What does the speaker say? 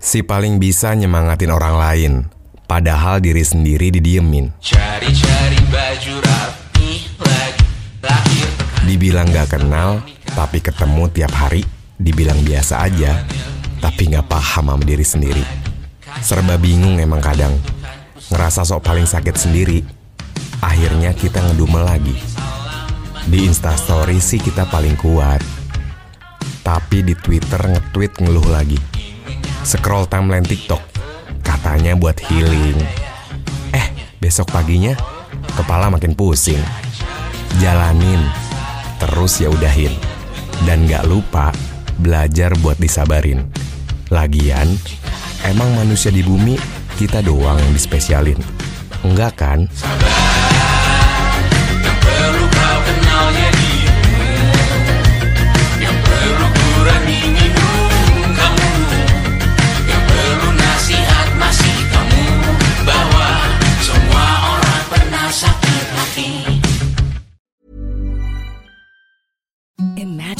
Si paling bisa nyemangatin orang lain, padahal diri sendiri didiemin. Cari-cari baju rapi lagi lahir Dibilang gak kenal, tapi ketemu tiap hari. Dibilang biasa aja, tapi gak paham sama diri sendiri. Serba bingung emang kadang. Ngerasa sok paling sakit sendiri. Akhirnya kita ngedumel lagi. Di instastory sih kita paling kuat. Tapi di Twitter nge-tweet ngeluh lagi. Scroll timeline TikTok, katanya buat healing. Eh, besok paginya kepala makin pusing. Jalanin, terus ya udahin. Dan gak lupa belajar buat disabarin. Lagian, emang manusia di bumi kita doang yang dispesialin. Enggak kan? Perlu